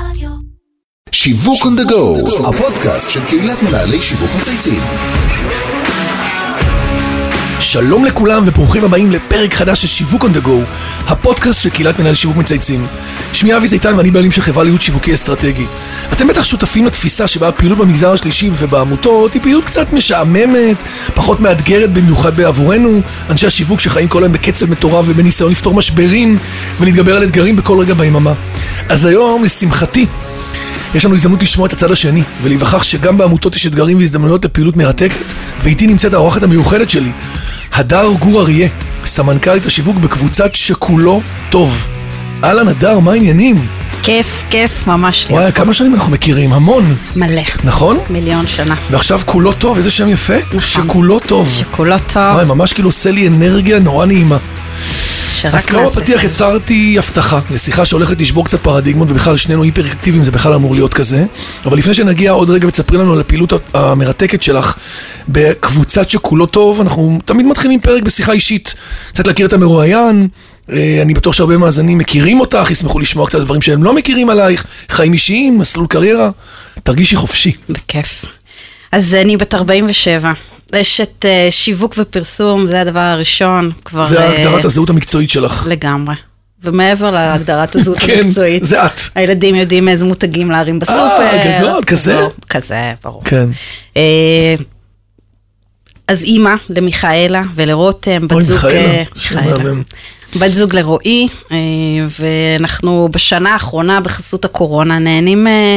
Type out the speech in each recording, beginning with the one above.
רדיו. שיווק on the go, הפודקאסט של קהילת מנהלי שיווק מצייצים. שלום לכולם וברוכים הבאים לפרק חדש של שיווק on the go, הפודקאסט של קהילת מנהל שיווק מצייצים. שמי אבי זיתן ואני בעלים של חברה לייעוד שיווקי אסטרטגי. אתם בטח שותפים לתפיסה שבה הפעילות במגזר השלישי ובעמותות היא פעילות קצת משעממת, פחות מאתגרת במיוחד בעבורנו, אנשי השיווק שחיים כל היום בקצב מטורף ובניסיון לפתור משברים ולהתגבר על אתגרים בכל רגע ביממה. אז היום, לשמחתי, יש לנו הזדמנות לשמוע את הצד השני, ולהיווכח שגם בעמותות יש אתגרים והזדמנויות לפעילות מרתקת, ואיתי נמצאת האורחת המיוחדת שלי, הדר גור אריה, סמנכ"לית השיווק בקבוצת שכולו טוב. אהלן הדר, מה העניינים? כיף, כיף ממש וואי, להיות פה. כמה שנים אנחנו מכירים? המון, מלא. נכון? מיליון שנה. ועכשיו כולו טוב, איזה שם יפה? נכון. שכולו טוב. שכולו טוב, וואי, ממש כאילו עושה לי אנרגיה נורא נעימה. שרק אז כבר נעשה בפתיח. יצרתי הבטחה לשיחה שהולכת לשבור קצת פרדיגמות ובכלל שנינו היפר אקטיביים זה בכלל אמור להיות כזה אבל לפני שנגיע עוד רגע ותספרי לנו על הפעילות המרתקת שלך בקבוצת שכולו טוב אנחנו תמיד מתחילים פרק בשיחה אישית קצת להכיר את המרואיין אה, אני בטוח שהרבה מאזינים מכירים אותך, ישמחו לשמוע קצת דברים שהם לא מכירים עלייך, חיים אישיים, מסלול קריירה, תרגישי חופשי. בכיף. אז אני בת 47. אשת אה, שיווק ופרסום, זה הדבר הראשון. כבר... זה אה, הגדרת הזהות המקצועית שלך. לגמרי. ומעבר להגדרת הזהות כן, המקצועית, זה את. הילדים יודעים איזה מותגים להרים בסופר. גדול, כזה? לא, כזה, ברור. כן. אה, אז אימא למיכאלה ולרותם, בת אוי, זוג... אה, שם מיכאלה. בת זוג לרועי, אה, ואנחנו בשנה האחרונה בחסות הקורונה נהנים אה,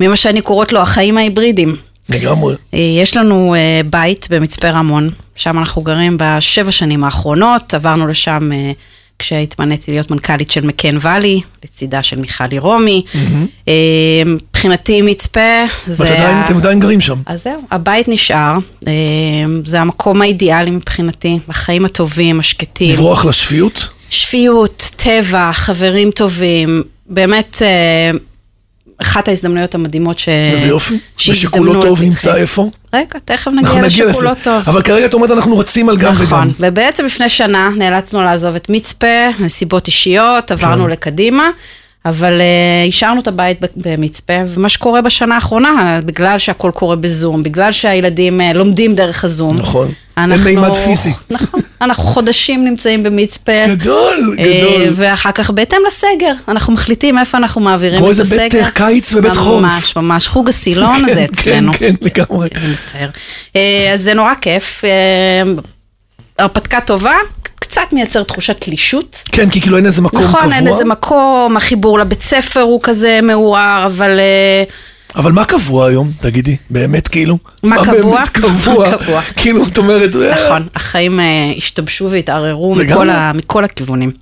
ממה שאני קוראת לו החיים ההיברידיים. לגמרי. אה, יש לנו אה, בית במצפה רמון, שם אנחנו גרים בשבע שנים האחרונות, עברנו לשם אה, כשהתמניתי להיות מנכ"לית של מקן ואלי, לצידה של מיכלי רומי. מבחינתי מצפה זה... עדיין, אתם עדיין גרים שם. אז זהו, הבית נשאר, זה המקום האידיאלי מבחינתי, החיים הטובים, השקטים. לברוח לשפיות? שפיות, טבע, חברים טובים, באמת אחת ההזדמנויות המדהימות ש... איזה יופי. ושכולו טוב. נמצא איפה? רגע, תכף נגיע לשכולו. טוב. אבל כרגע את אומרת אנחנו רצים על גם וגם. נכון, ובעצם לפני שנה נאלצנו לעזוב את מצפה, נסיבות אישיות, עברנו כן. לקדימה, אבל uh, השארנו את הבית במצפה, ומה שקורה בשנה האחרונה, בגלל שהכל קורה בזום, בגלל שהילדים uh, לומדים דרך הזום. נכון. אין אנחנו- מימד פיזי. נכון, אנחנו חודשים נמצאים במצפה. גדול, אה, גדול. ואחר כך בהתאם לסגר, אנחנו מחליטים איפה אנחנו מעבירים כמו את איזה הסגר. בית קיץ ובית חורף. ממש, ממש, חוג הסילון הזה כן, אצלנו. כן, כן, לגמרי. אה, אז זה נורא כיף. אה, הרפתקה טובה, קצת מייצר תחושת תלישות. כן, כי כאילו אין איזה מקום נכון, קבוע. אין איזה מקום, החיבור לבית ספר הוא כזה מעורער, אבל אה, אבל מה קבוע היום, תגידי? באמת כאילו? מה קבוע? באמת קבוע? מה קבוע? כאילו, את אומרת... אה, נכון, החיים אה, השתבשו והתערערו. מכל ה- מכל הכיוונים.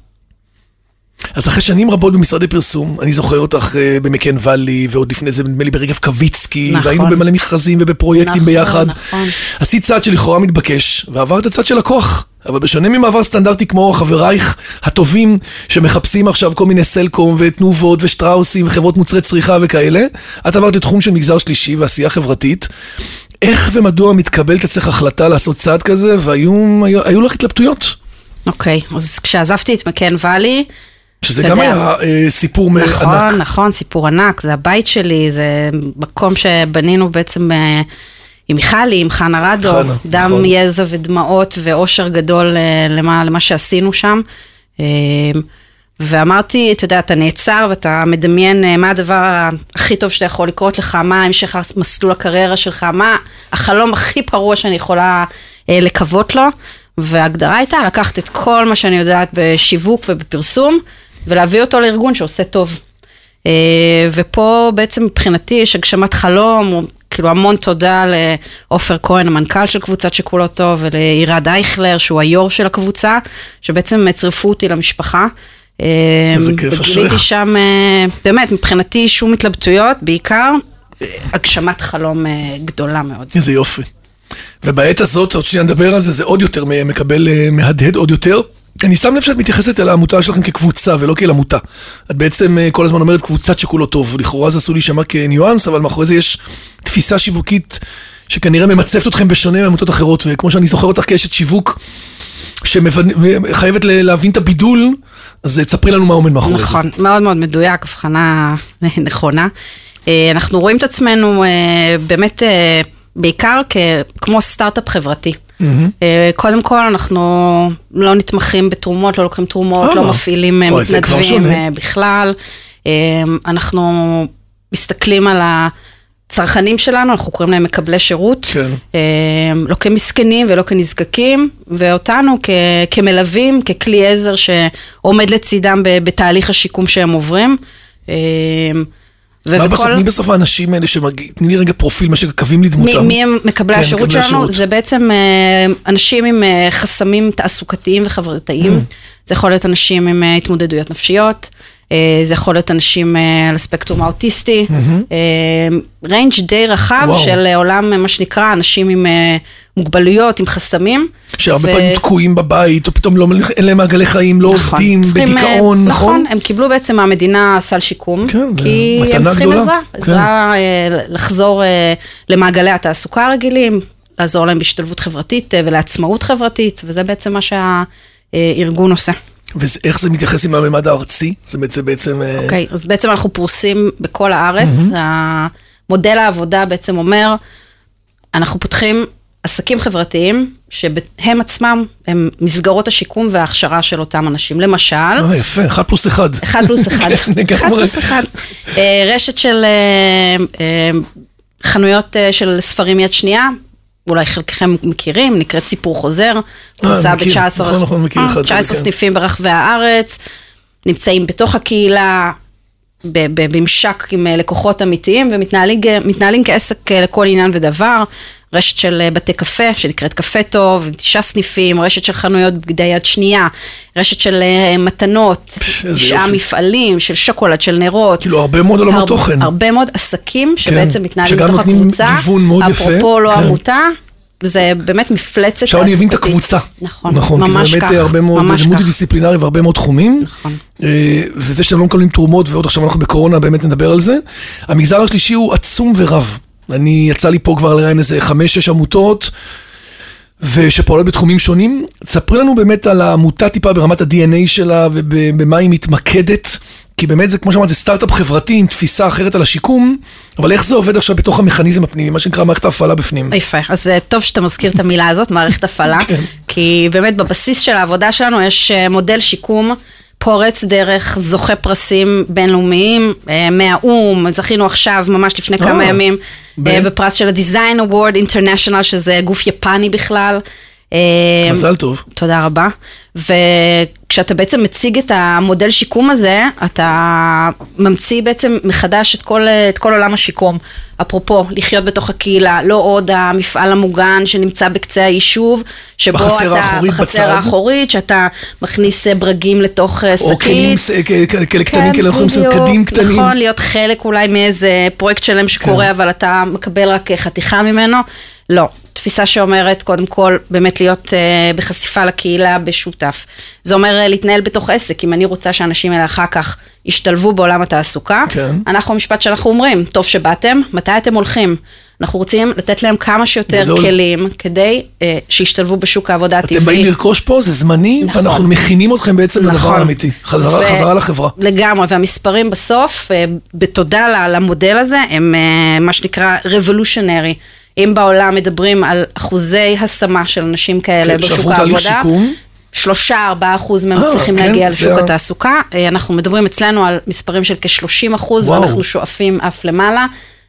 אז אחרי שנים רבות במשרדי פרסום, אני זוכר אותך אה, במקן ואלי, ועוד לפני זה נדמה לי ברגב קוויצקי, נכון. והיינו במלא מכרזים ובפרויקטים נכון, ביחד. נכון. עשית צעד שלכאורה מתבקש, ועברת צעד של לקוח. אבל בשונה ממעבר סטנדרטי כמו חברייך הטובים, שמחפשים עכשיו כל מיני סלקום ותנובות ושטראוסים וחברות מוצרי צריכה וכאלה, את עברת לתחום של מגזר שלישי ועשייה חברתית. איך ומדוע מתקבלת אצלך החלטה לעשות צעד כזה, והיו היו, היו לך התלבטויות? אוקיי, אז כשעזבתי את מקן ואלי, שזה גם יודע. היה אה, סיפור נכון, ענק. נכון, סיפור ענק, זה הבית שלי, זה מקום שבנינו בעצם אה, עם מיכלי, עם חנה רדו, חנה, דם, נכון. יזע ודמעות ואושר גדול אה, למה, למה שעשינו שם. אה, ואמרתי, אתה יודע, אתה נעצר ואתה מדמיין אה, מה הדבר הכי טוב שאתה יכול לקרות לך, מה המשך מסלול הקריירה שלך, מה החלום הכי פרוע שאני יכולה אה, לקוות לו. וההגדרה הייתה לקחת את כל מה שאני יודעת בשיווק ובפרסום, ולהביא אותו לארגון שעושה טוב. אה, ופה בעצם מבחינתי יש הגשמת חלום, כאילו המון תודה לעופר כהן, המנכ"ל של קבוצת שכולו טוב, ולעירד אייכלר, שהוא היו"ר של הקבוצה, שבעצם צירפו אותי למשפחה. אה, איזה כיף, אשריך. וגיליתי שם, אה, באמת, מבחינתי שום התלבטויות, בעיקר הגשמת חלום גדולה מאוד. איזה יופי. ובעת הזאת, עוד שנייה נדבר על זה, זה עוד יותר מקבל, מהדהד עוד יותר. אני שם לב שאת מתייחסת אל העמותה שלכם כקבוצה ולא כאל עמותה. את בעצם אה, כל הזמן אומרת קבוצת שכולו טוב. לכאורה זה עשוי להישמע כניואנס, אבל מאחורי זה יש תפיסה שיווקית שכנראה ממצפת אתכם בשונה מעמותות אחרות. וכמו שאני זוכר אותך כאשת שיווק, שחייבת להבין את הבידול, אז תספרי לנו מה עומד מאחורי זה. נכון, מאוד מאוד מדויק, הבחנה נכונה. אה, אנחנו רואים את עצמנו אה, באמת אה, בעיקר כמו סטארט-אפ חברתי. אה, קודם כל, אנחנו לא נתמכים בתרומות, לא לוקחים תרומות, אה, לא מפעילים אה, זה כבר מתנדבים בכלל. אנחנו מסתכלים על הצרכנים שלנו, אנחנו קוראים להם מקבלי שירות. כן. לא כמסכנים ולא כנזקקים, ואותנו כ- כמלווים, ככלי עזר שעומד לצידם בתהליך השיקום שהם עוברים. מה בסוף, מי בסוף האנשים האלה שמגיעים, תני לי רגע פרופיל, מה שקווים מי, לדמותם. מי הם מקבלי כן, השירות מקבלי שלנו? השירות. זה בעצם אה, אנשים עם אה, חסמים תעסוקתיים וחברתיים. Mm. זה יכול להיות אנשים עם אה, התמודדויות נפשיות. אה, זה יכול להיות אנשים אה, על הספקטרום האוטיסטי. range די רחב. וואו. של אה, עולם, אה, מה שנקרא, אנשים עם אה, מוגבלויות, עם חסמים. שהרבה ו- פעמים תקועים בבית, או פתאום לא, אין להם מעגלי חיים, לא נכון. עובדים, צריכים, אה, בדיכאון, נכון? הם קיבלו בעצם מהמדינה סל שיקום, כן, כי הם צריכים גדולה. עזרה, כן. עזרה אה, לחזור אה, למעגלי התעסוקה הרגילים, לעזור להם בהשתלבות חברתית אה, ולעצמאות חברתית, וזה בעצם מה שהארגון עושה. ואיך זה מתייחס עם הממד הארצי? זה בעצם, בעצם... אה, אוקיי, אז בעצם אנחנו פרוסים בכל הארץ. מודל העבודה בעצם אומר, אנחנו פותחים עסקים חברתיים, שהם עצמם הם מסגרות השיקום וההכשרה של אותם אנשים. למשל, אה, יפה, אחד פלוס אחד. אחד פלוס אחד. כן, לגמרי. אחד פלוס אחד. אה, רשת של אה, חנויות של ספרים יד שנייה, אולי חלקכם מכירים, נקראת סיפור חוזר. פרוסה מכיר. ב-19 נכון, נכון, מכיר אחד כזה, 19 כן. סניפים ברחבי הארץ, נמצאים בתוך הקהילה, בממשק עם אה, לקוחות אמיתיים, ומתנהלים מתנהלים כעסק אה, לכל עניין ודבר. רשת של אה, בתי קפה, שנקראת קפה טוב, עם תשעה סניפים, רשת של חנויות בגדי יד שנייה, רשת של אה, מתנות, תשעה. מפעלים של שוקולד, של נרות. כאילו, הרבה מאוד עולמות הרבה- תוכן. הרבה מאוד עסקים שבעצם מתנהלים שגם בתוך נותנים הקבוצה. גיוון מאוד יפה. אפרופו לא כן. עמותה, זה באמת מפלצת עכשיו אני מבין את. הקבוצה. נכון, נכון, כי ממש זה באמת כך, הרבה מאוד, זה כך. מולטי דיסציפלינרי והרבה מאוד תחומים. נכון. אה, וזה שאתם לא מקבלים תרומות, ועוד עכשיו אנחנו בקורונה, באמת נדבר על זה. המגזר השלישי הוא עצום ורב. אני, יצא לי פה כבר לראיין איזה חמש-שש עמותות, ושפועלות בתחומים שונים. תספרי לנו באמת על העמותה טיפה ברמת ה-DNA שלה, ובמה היא מתמקדת. כי באמת זה, כמו שאמרת, זה סטארט-אפ חברתי עם תפיסה אחרת על השיקום, אבל איך זה עובד עכשיו בתוך המכניזם הפנימי, מה שנקרא מערכת ההפעלה בפנים? יפה, אז אה, טוב שאתה מזכיר את המילה הזאת, מערכת הפעלה, כן. כי באמת בבסיס של העבודה שלנו יש אה, מודל שיקום פורץ דרך, זוכה פרסים בינלאומיים, אה, מהאו"ם, זכינו עכשיו, ממש לפני כמה אה, ימים, ב- אה, בפרס של ה-Design Award International, שזה גוף יפני בכלל. אה, מזל טוב. תודה רבה. וכשאתה בעצם מציג את המודל שיקום הזה, אתה ממציא בעצם מחדש את כל, את כל עולם השיקום. אפרופו, לחיות בתוך הקהילה, לא עוד המפעל המוגן שנמצא בקצה היישוב, שבו בחצר אתה, האחורית בחצר בצד. האחורית, שאתה מכניס אה, ברגים לתוך אה, שקית. או כלים כאלה קטנים, כאלה יכולים לעשות קדים קטנים. נכון, להיות חלק אולי מאיזה פרויקט שלם שקורה, כן. אבל אתה מקבל רק חתיכה ממנו. לא. תפיסה שאומרת, קודם כל, באמת להיות uh, בחשיפה לקהילה בשותף. זה אומר uh, להתנהל בתוך עסק. אם אני רוצה שהאנשים האלה אחר כך ישתלבו בעולם התעסוקה, כן. אנחנו המשפט שאנחנו אומרים, טוב שבאתם, מתי אתם הולכים? אנחנו רוצים לתת להם כמה שיותר גדול. כלים כדי uh, שישתלבו בשוק העבודה הטבעי. אתם באים לרכוש פה, זה זמני, נכון. ואנחנו מכינים אתכם בעצם לדבר נכון. האמיתי. חזרה, ו- חזרה לחברה. לגמרי, והמספרים בסוף, אה, בתודה למודל הזה, הם אה, מה שנקרא revolutionary. אם בעולם מדברים על אחוזי השמה של אנשים כאלה כן, בשוק העבודה. שלושה, ארבעה אחוז מהם אה, צריכים כן, להגיע לשוק התעסוקה. אה, אנחנו מדברים אצלנו על מספרים של כ-30 אחוז. ואנחנו שואפים אף למעלה.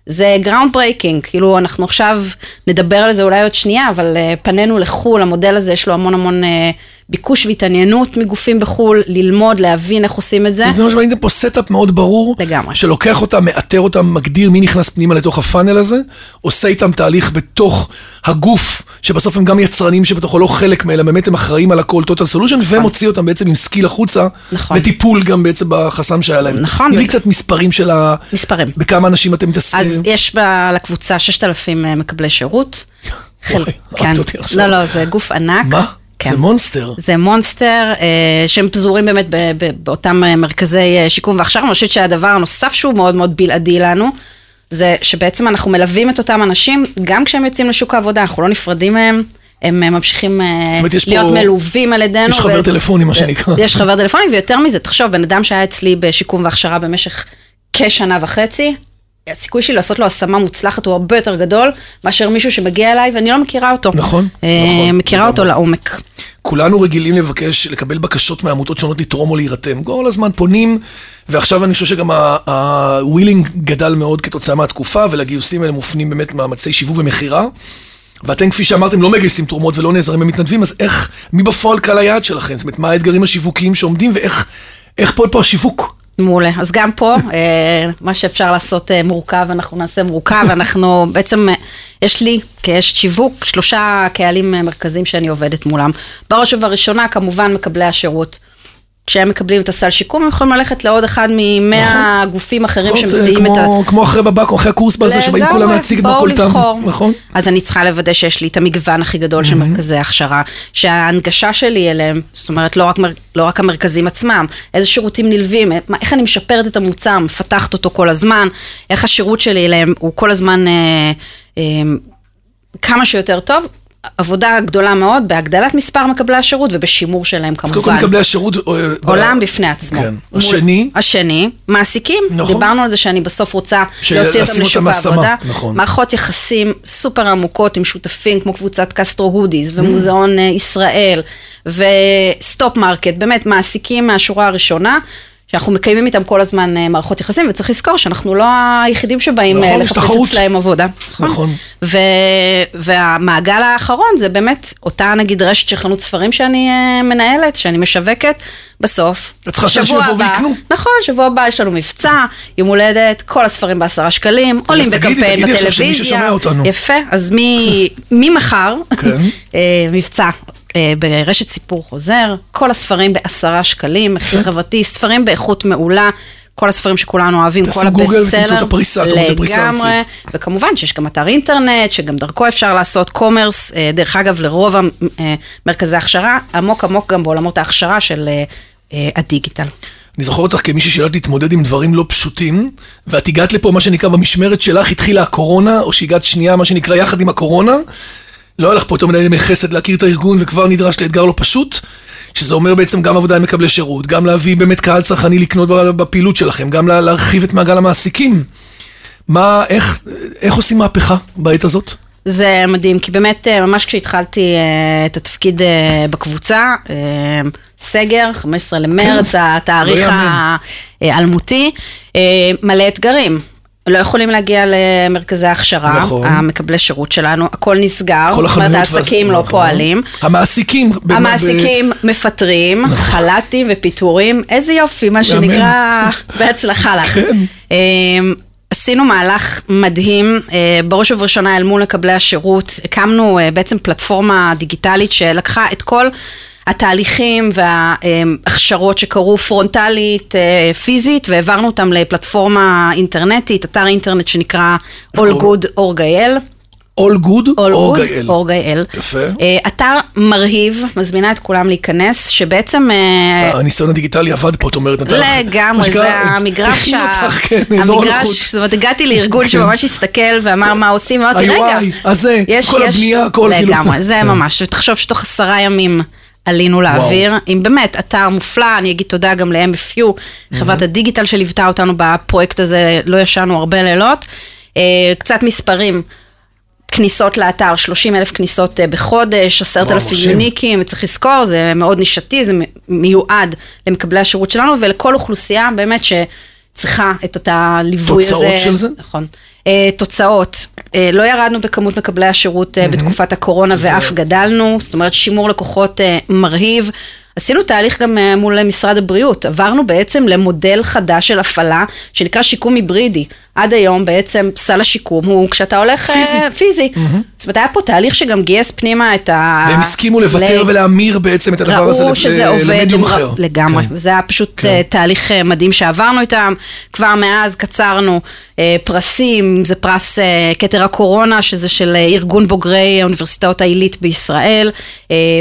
זה groundbreaking, כאילו אנחנו עכשיו נדבר על זה אולי עוד שנייה, אבל אה, פנינו לחו"ל, המודל הזה יש לו המון המון אה, ביקוש והתעניינות מגופים בחו"ל, ללמוד, להבין איך עושים את זה. זה מה שבניתם פה setup מאוד ברור, לגמרי. שלוקח אותם, מאתר אותם, מגדיר מי נכנס פנימה לתוך הפאנל הזה, עושה איתם תהליך בתוך הגוף, שבסוף הם גם יצרנים שבתוכו לא חלק מאלה, באמת הם אחראים על הכל, total solution, ומוציא אותם בעצם עם skill החוצה, נכון. וטיפול גם בעצם בחסם שהיה להם. נכון, תני לי קצת מספרים של ה... מספרים. בכמה אנשים אתם מתעסקים. אז יש ב- לקבוצה 6,000 מקבלי שירות. וואי, כן. לא, לא, זה גוף ענק. מה? כן. זה מונסטר. זה מונסטר, אה, שהם פזורים באמת ב- ב- באותם אה, מרכזי אה, שיקום והכשרה. אני חושבת שהדבר הנוסף שהוא מאוד מאוד בלעדי לנו, זה שבעצם אנחנו מלווים את אותם אנשים, גם כשהם יוצאים לשוק העבודה, אנחנו לא נפרדים מהם. הם אה, ממשיכים אומרת, להיות פה- מלווים על ידינו. יש חבר טלפוני, מה שנקרא. יש חבר טלפוני, ויותר מזה, תחשוב, בן אדם שהיה אצלי בשיקום והכשרה במשך כשנה וחצי, הסיכוי שלי לעשות לו השמה מוצלחת הוא הרבה יותר גדול מאשר מישהו שמגיע אליי ואני לא מכירה אותו. נכון, אה, מכירה נכון, לגמרי. אותו לעומק. כולנו רגילים לבקש, לקבל בקשות מעמותות שונות לתרום או להירתם. כל הזמן פונים, ועכשיו אני חושב שגם ה willing גדל מאוד כתוצאה מהתקופה, ולגיוסים האלה מופנים באמת מאמצי שיווק ומכירה. ואתם, כפי שאמרתם, לא מגייסים תרומות ולא נעזרים במתנדבים, אז איך, מי בפועל קהל היעד שלכם? זאת אומרת, מה האתגרים השיווקיים שעומדים, ואיך איך פועל פה השיווק? מעולה. אז גם פה, אה, מה שאפשר לעשות אה, מורכב, אנחנו נעשה מורכב. אנחנו בעצם, אה, יש לי כאשת שיווק שלושה קהלים מרכזיים שאני עובדת מולם. בראש ובראשונה, כמובן, מקבלי השירות. כשהם מקבלים את הסל שיקום, הם יכולים ללכת לעוד אחד ממאה גופים אחרים נכון, את ה... כמו, אחרי בבקו, אחרי הקורס בזה, שבאים כולם להציג את. לבחור. נכון? אז אני צריכה לוודא שיש לי את המגוון הכי גדול של מרכזי הכשרה, שההנגשה שלי אליהם, זאת אומרת, לא רק, לא רק המרכזים עצמם, איזה שירותים נלווים, איך אני משפרת את המוצר, מפתחת אותו כל הזמן, איך השירות שלי אליהם הוא כל הזמן אה, אה, כמה שיותר טוב. עבודה גדולה מאוד בהגדלת מספר מקבלי השירות ובשימור שלהם אז קודם כל כמובן. מקבלי השירות... אה, ב- עולם בפני עצמו. כן. מול- השני? השני, מעסיקים. נכון. דיברנו על זה שאני בסוף רוצה של- להוציא אותם לשוק העבודה. נכון. מערכות יחסים סופר עמוקות עם שותפים כמו קבוצת קסטרו הודיז ומוזיאון אה, ישראל ו top market, באמת מעסיקים מהשורה הראשונה. שאנחנו מקיימים איתם כל הזמן אה, מערכות יחסים, וצריך לזכור שאנחנו לא היחידים שבאים נכון, אה, לחפש. אצלהם עבודה. נכון. ו... והמעגל האחרון זה באמת אותה נגיד רשת של חנות ספרים שאני אה, מנהלת, שאני משווקת, בסוף. את צריכה שאנשים שבוע יבואו הבא- ויקנו. נכון, שבוע הבא יש לנו מבצע, יום הולדת, כל הספרים בעשרה שקלים, עולים בקמפיין בטלוויזיה. יפה, אז ממחר, כן. מבצע. אה, ברשת סיפור חוזר, כל הספרים בעשרה שקלים, מחיר חברתי, ספרים באיכות מעולה, כל הספרים שכולנו אוהבים, תעשו כל google ה best seller. ותמצאו את הפריסה, אתם רוצים פריסה לגמרי. וכמובן שיש גם אתר אינטרנט, שגם דרכו אפשר לעשות commerce, אה, דרך אגב, לרוב המרכזי הכשרה, עמוק עמוק גם בעולמות ההכשרה של אה, אה, הדיגיטל. אני זוכר אותך כמישהי שיודעת להתמודד עם דברים לא פשוטים, ואת הגעת לפה, מה שנקרא, במשמרת שלך התחילה הקורונה, או שהגעת שנייה, מה שנקרא, יחד עם הקורונה. לא היה לך פה יותר מדי ימי חסד להכיר את הארגון, וכבר נדרש לאתגר לא פשוט, שזה אומר בעצם גם עבודה עם מקבלי שירות, גם להביא באמת קהל צרכני לקנות בפעילות שלכם, גם לה- להרחיב את מעגל המעסיקים. מה, איך, איך עושים מהפכה בעת הזאת? זה מדהים, כי באמת, אה, ממש כשהתחלתי אה, את התפקיד אה, בקבוצה, סגר, 15 למרץ, כן, התאריך לא. האלמותי, מלא אתגרים. לא יכולים להגיע למרכזי ההכשרה, נכון. המקבלי שירות שלנו, הכל נסגר, כל זאת אומרת העסקים והז- לא נכון. פועלים. המעסיקים. במה- ב- המעסיקים מפטרים, חל"תים ופיטורים, איזה יופי, מה שנקרא, בהצלחה לך. כן. אמ, עשינו מהלך מדהים, אה, בראש ובראשונה אל מול מקבלי השירות, הקמנו אה, בעצם פלטפורמה דיגיטלית שלקחה את כל התהליכים וההכשרות שקרו פרונטלית, אה, פיזית, והעברנו אותם לפלטפורמה אינטרנטית, אתר אינטרנט שנקרא All Good אורגייל. All good All או Good, גאל? אורגייל. יפה. אה, אתר מרהיב, מזמינה את כולם להיכנס, שבעצם... אה, הניסיון הדיגיטלי עבד פה, את אומרת. נתן לך- לגמרי, זה המגרש, הכין ה- אותך, כן. המגרש, זאת אומרת, הגעתי לארגון שממש הסתכל ואמר מה עושים, אמרתי, רגע, ה-UI, הזה, כל הבנייה, הכל כאילו. לגמרי, זה כן. ממש, ותחשוב שתוך עשרה ימים עלינו לאוויר, עם באמת אתר מופלא, אני אגיד תודה גם ל-MFU, חברת הדיגיטל שליוותה אותנו בפרויקט הזה, לא ישנו הרבה לילות. אה, קצת מספרים. כניסות לאתר, 30 אלף כניסות אה, בחודש, 10 אלפים מרשים. יוניקים, וצריך לזכור, זה מאוד נישתי, זה מיועד למקבלי השירות שלנו ולכל אוכלוסייה באמת שצריכה את אותה ליווי הזה. תוצאות של זה? נכון. אה, תוצאות, אה, לא ירדנו בכמות מקבלי השירות אה, בתקופת הקורונה ואף גדלנו, זאת אומרת שימור לקוחות מרהיב. עשינו תהליך גם מול משרד הבריאות, עברנו בעצם למודל חדש של הפעלה שנקרא שיקום היברידי. עד היום בעצם סל השיקום הוא כשאתה הולך... אה, פיזי. פיזי. זאת אומרת, היה פה תהליך שגם גייס פנימה את ה... והם הסכימו לוותר ל- ולהמיר בעצם את הדבר הזה שזה ל- עובד, למדיום אחר. לגמרי, כן. וזה היה פשוט כן. אה, תהליך אה, מדהים שעברנו איתם, כבר מאז קצרנו פרסים, זה פרס כתר הקורונה, שזה של ארגון בוגרי האוניברסיטאות העילית בישראל,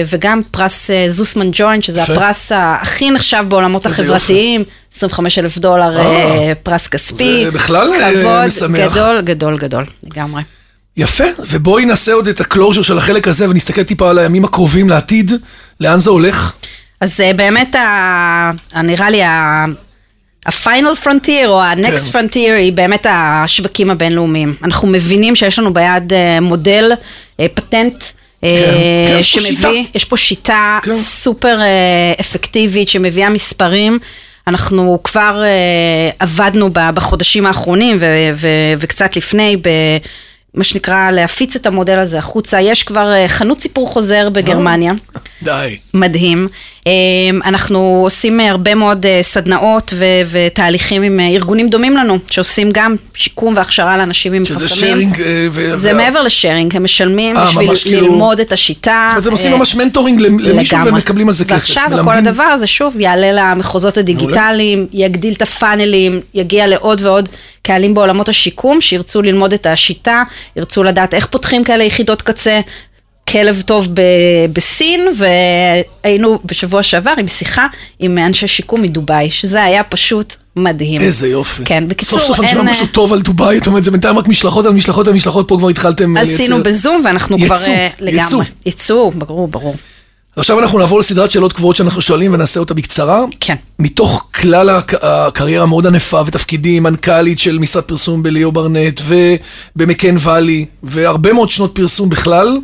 וגם פרס זוסמן ג'וינט, שזה יפה. הפרס הכי נחשב בעולמות החברתיים. 25 אלף דולר אה, אה. פרס כספי, זה בכלל, אה, כבוד משמח. גדול, גדול, גדול, לגמרי. יפה, ובואי נעשה עוד את ה closure של החלק הזה ונסתכל טיפה על הימים הקרובים לעתיד, לאן זה הולך? אז אה, באמת, ה- נראה לי, ה- ה-final frontier או ה-next כן. frontier היא באמת השווקים הבינלאומיים. אנחנו מבינים שיש לנו ביד מודל, פטנט. אה, כן, יש פה שיטה. יש פה שיטה כן. סופר אפקטיבית שמביאה מספרים. אנחנו כבר אה, עבדנו בחודשים האחרונים וקצת לפני במה שנקרא להפיץ את המודל הזה החוצה. יש כבר אה, חנות סיפור חוזר בגרמניה. די. מדהים. אה, אנחנו עושים אה, הרבה מאוד אה, סדנאות ו- ותהליכים עם ארגונים דומים לנו, שעושים גם שיקום והכשרה לאנשים עם שזה חסמים. שיירינג אה, ו... זה וה- מעבר ל sharing, הם משלמים אה, בשביל כאילו- ללמוד את השיטה. זאת אומרת, הם עושים ממש mentoring למישהו לגמרי. ומקבלים על זה כסף. ועכשיו כל מלמדים- הדבר הזה שוב יעלה למחוזות הדיגיטליים, יגדיל את הפאנלים, יגיע לעוד ועוד קהלים בעולמות השיקום שירצו ללמוד את השיטה, ירצו לדעת איך פותחים כאלה יחידות קצה. כולו טוב ב- בסין, והיינו בשבוע שעבר עם שיחה עם אנשי שיקום מדובאי, שזה היה פשוט מדהים. איזה יופי. כן, בקיצור, סוף סוף אני אין, שומע משהו טוב על דובאי, זאת אומרת, זה בינתיים רק משלחות על משלחות על משלחות, פה כבר התחלתם אה, עשינו בזום ואנחנו יצוא, כבר אה, לגמרי. יצוא. יצוא, ברור, ברור. עכשיו אנחנו נעבור לסדרת שאלות קבועות שאנחנו שואלים ונעשה אותה בקצרה. כן. מתוך כלל הק- הקריירה המאוד ענפה ותפקידים, מנכ"לית של משרד פרסום בליאו ברנט ובמקן ואלי, והרבה מאוד שנות פרסום בכלל,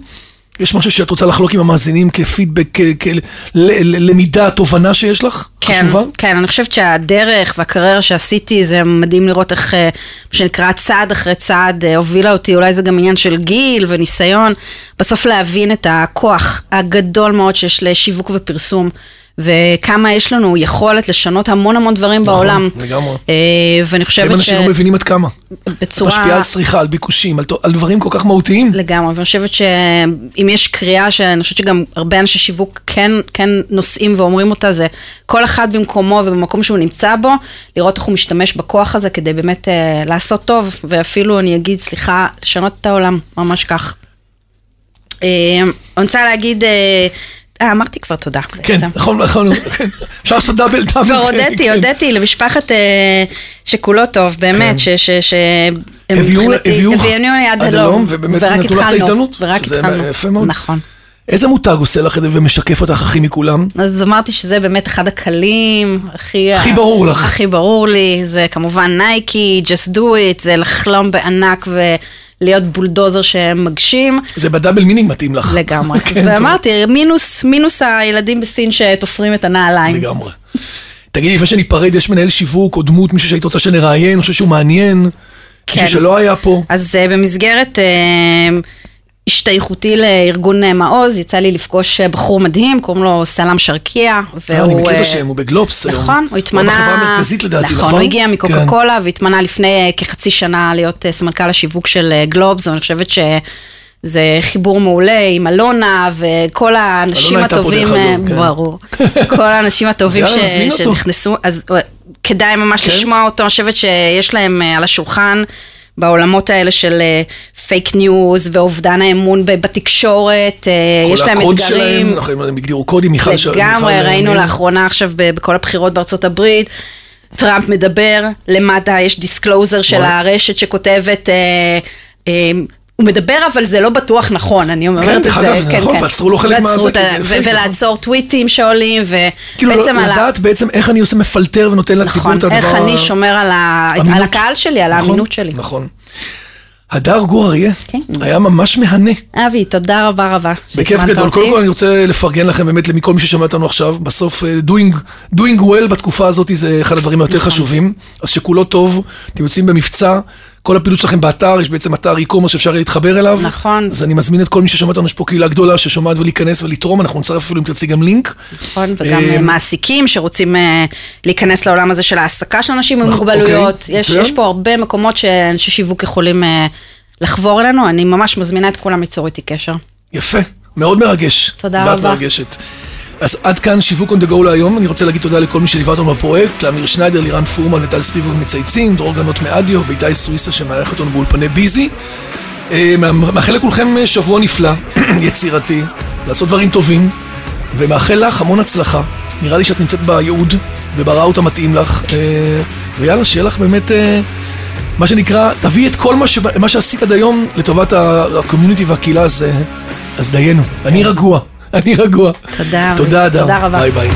יש משהו שאת רוצה לחלוק עם המאזינים כפידבק, כלמידה, תובנה שיש לך? כן, חשובה? כן, אני חושבת שהדרך והקריירה שעשיתי, זה מדהים לראות איך, אה, מה שנקרא, צעד אחרי צעד אה, הובילה אותי, אולי זה גם עניין של גיל וניסיון, בסוף להבין את הכוח הגדול מאוד שיש לשיווק ופרסום. וכמה יש לנו יכולת לשנות המון המון דברים נכון, בעולם. לגמרי. אה, ואני חושבת אנשים לא מבינים עד כמה. שבצורה... משפיעה על צריכה, על ביקושים, על, על דברים כל כך מהותיים. לגמרי, ואני חושבת שאם יש קריאה שאני חושבת שגם הרבה אנשי שיווק כן, כן נושאים ואומרים אותה, זה כל אחד במקומו ובמקום שהוא נמצא בו, לראות איך הוא משתמש בכוח הזה כדי באמת אה, לעשות טוב, ואפילו אני אגיד, סליחה, לשנות את העולם, ממש כך. אה, אני רוצה להגיד, אה, אמרתי כבר תודה. כן. נכון, נכון, כן. אפשר לעשות דאבל דאבל. כבר הודיתי, כן. הודיתי למשפחת אה, שכולו טוב, באמת, הם הביאו- הביאוני עד הלום, ובאמת ורק נתנו לך את התחלנו, ההזדמנות, ורק התחלנו, יפה מאוד. נכון. איזה מותג עושה לך את זה ומשקף אותך הכי מכולם? אז אמרתי שזה באמת אחד הקלים, הכי... הכי ברור לך. הכי ברור לי, זה כמובן נייקי, just do it, זה לחלום בענק ולהיות בולדוזר שמגשים. זה ב double meaning מתאים לך. לגמרי. כן, ואמרתי, מינוס, מינוס הילדים בסין שתופרים את הנעליים. לגמרי. תגידי, לפני שניפרד, יש מנהל שיווק או דמות, מישהו שהיית רוצה שנראיין, אני חושב שהוא מעניין, כן. מישהו שלא היה פה. אז uh, במסגרת uh, השתייכותי לארגון uh, מעוז, יצא לי לפגוש uh, בחור מדהים, קוראים לו סלאם שרקייה. אה, אני מכיר את אה, השם, הוא בגלובס היום. נכון, הוא התמנה... הוא בחברה המרכזית לדעתי, נכון? נכון, הוא הגיע כן. מקוקה קולה והתמנה לפני אה, כחצי שנה להיות אה, סמנכ"ל השיווק של אה, גלובס, ואני חושבת שזה חיבור מעולה עם אלונה וכל האנשים הייתה פה הטובים, דרך אה, אגב, כן. ברור, כל האנשים הטובים ש-. שנכנסו, אז אה, כדאי ממש כן. לשמוע אותו, אני חושבת שיש להם אה, על השולחן. בעולמות האלה של fake news ואובדן האמון בתקשורת, אה, יש להם כל הקוד אתגרים. שלהם, נכון, הם הגדירו קודים, מיכל ש- לגמרי, ראינו אה, לאחרונה עכשיו בכל הבחירות בארצות הברית, טראמפ מדבר, למטה יש disclosure של. הרשת שכותבת, אה, אה, הוא מדבר אבל זה לא בטוח נכון, אני אומרת את זה, דרך אגב, זה נכון, ועצרו לו חלק מהזה, נכון. ולעצור טוויטים שעולים, כאילו, ובעצם לא- על ה... לדעת בעצם איך אני עושה מפלטר ונותן לציבור נכון, את הדבר... איך אני שומר על ה- על. הקהל שלי, על נכון, האמינות שלי. נכון. הדר גור אריה, כן. היה ממש מהנה. אבי, תודה רבה רבה. בכיף גדול. קודם כל אני רוצה לפרגן לכם באמת לכל מי ששומע אותנו עכשיו. בסוף אה, doing, doing well בתקופה הזאת זה אחד הדברים היותר נכון. חשובים. אז שכולו טוב, אתם יוצאים במבצע, כל הפעילות שלכם באתר, יש בעצם אתר e-commerce שאפשר להתחבר אליו. נכון. אז אני מזמין את כל מי ששומע אותנו, יש פה קהילה גדולה ששומעת ולהיכנס ולתרום, אנחנו נצרף אפילו אם תרצי גם לינק. נכון, וגם אה, אה, מעסיקים שרוצים אה, להיכנס לעולם הזה של העסקה של אנשים עם נכון, מוגבלויות. אוקיי, יש פה הרבה מקומות שאנשי שיווק יכולים לחבור אלינו, אני ממש מזמינה את כולם ליצור איתי קשר. יפה, מאוד מרגש. תודה ואת רבה. מרגשת. אז עד כאן שיווק on the go להיום, אני רוצה להגיד תודה לכל מי שליווה אותנו בפרויקט, לאמיר שניידר, לירן פורמן, לטל ספיבוב מצייצים, דרור גנות מאדיו ואיתי סוויסה שמארח אותנו באולפני ביזי. אה, מאחל לכולכם אה, שבוע נפלא, יצירתי, לעשות דברים טובים, ומאחל לך המון הצלחה. נראה לי שאת נמצאת בייעוד וב route המתאים לך, אה, ויאללה, שיהיה לך באמת מה שנקרא, תביא את כל מה, שבא, מה שעשית עד היום לטובת ה community והקהילה, אז, אז דיינו. אני רגוע, אני רגוע. תודה. תודה, הדר. תודה רבה. ביי ביי.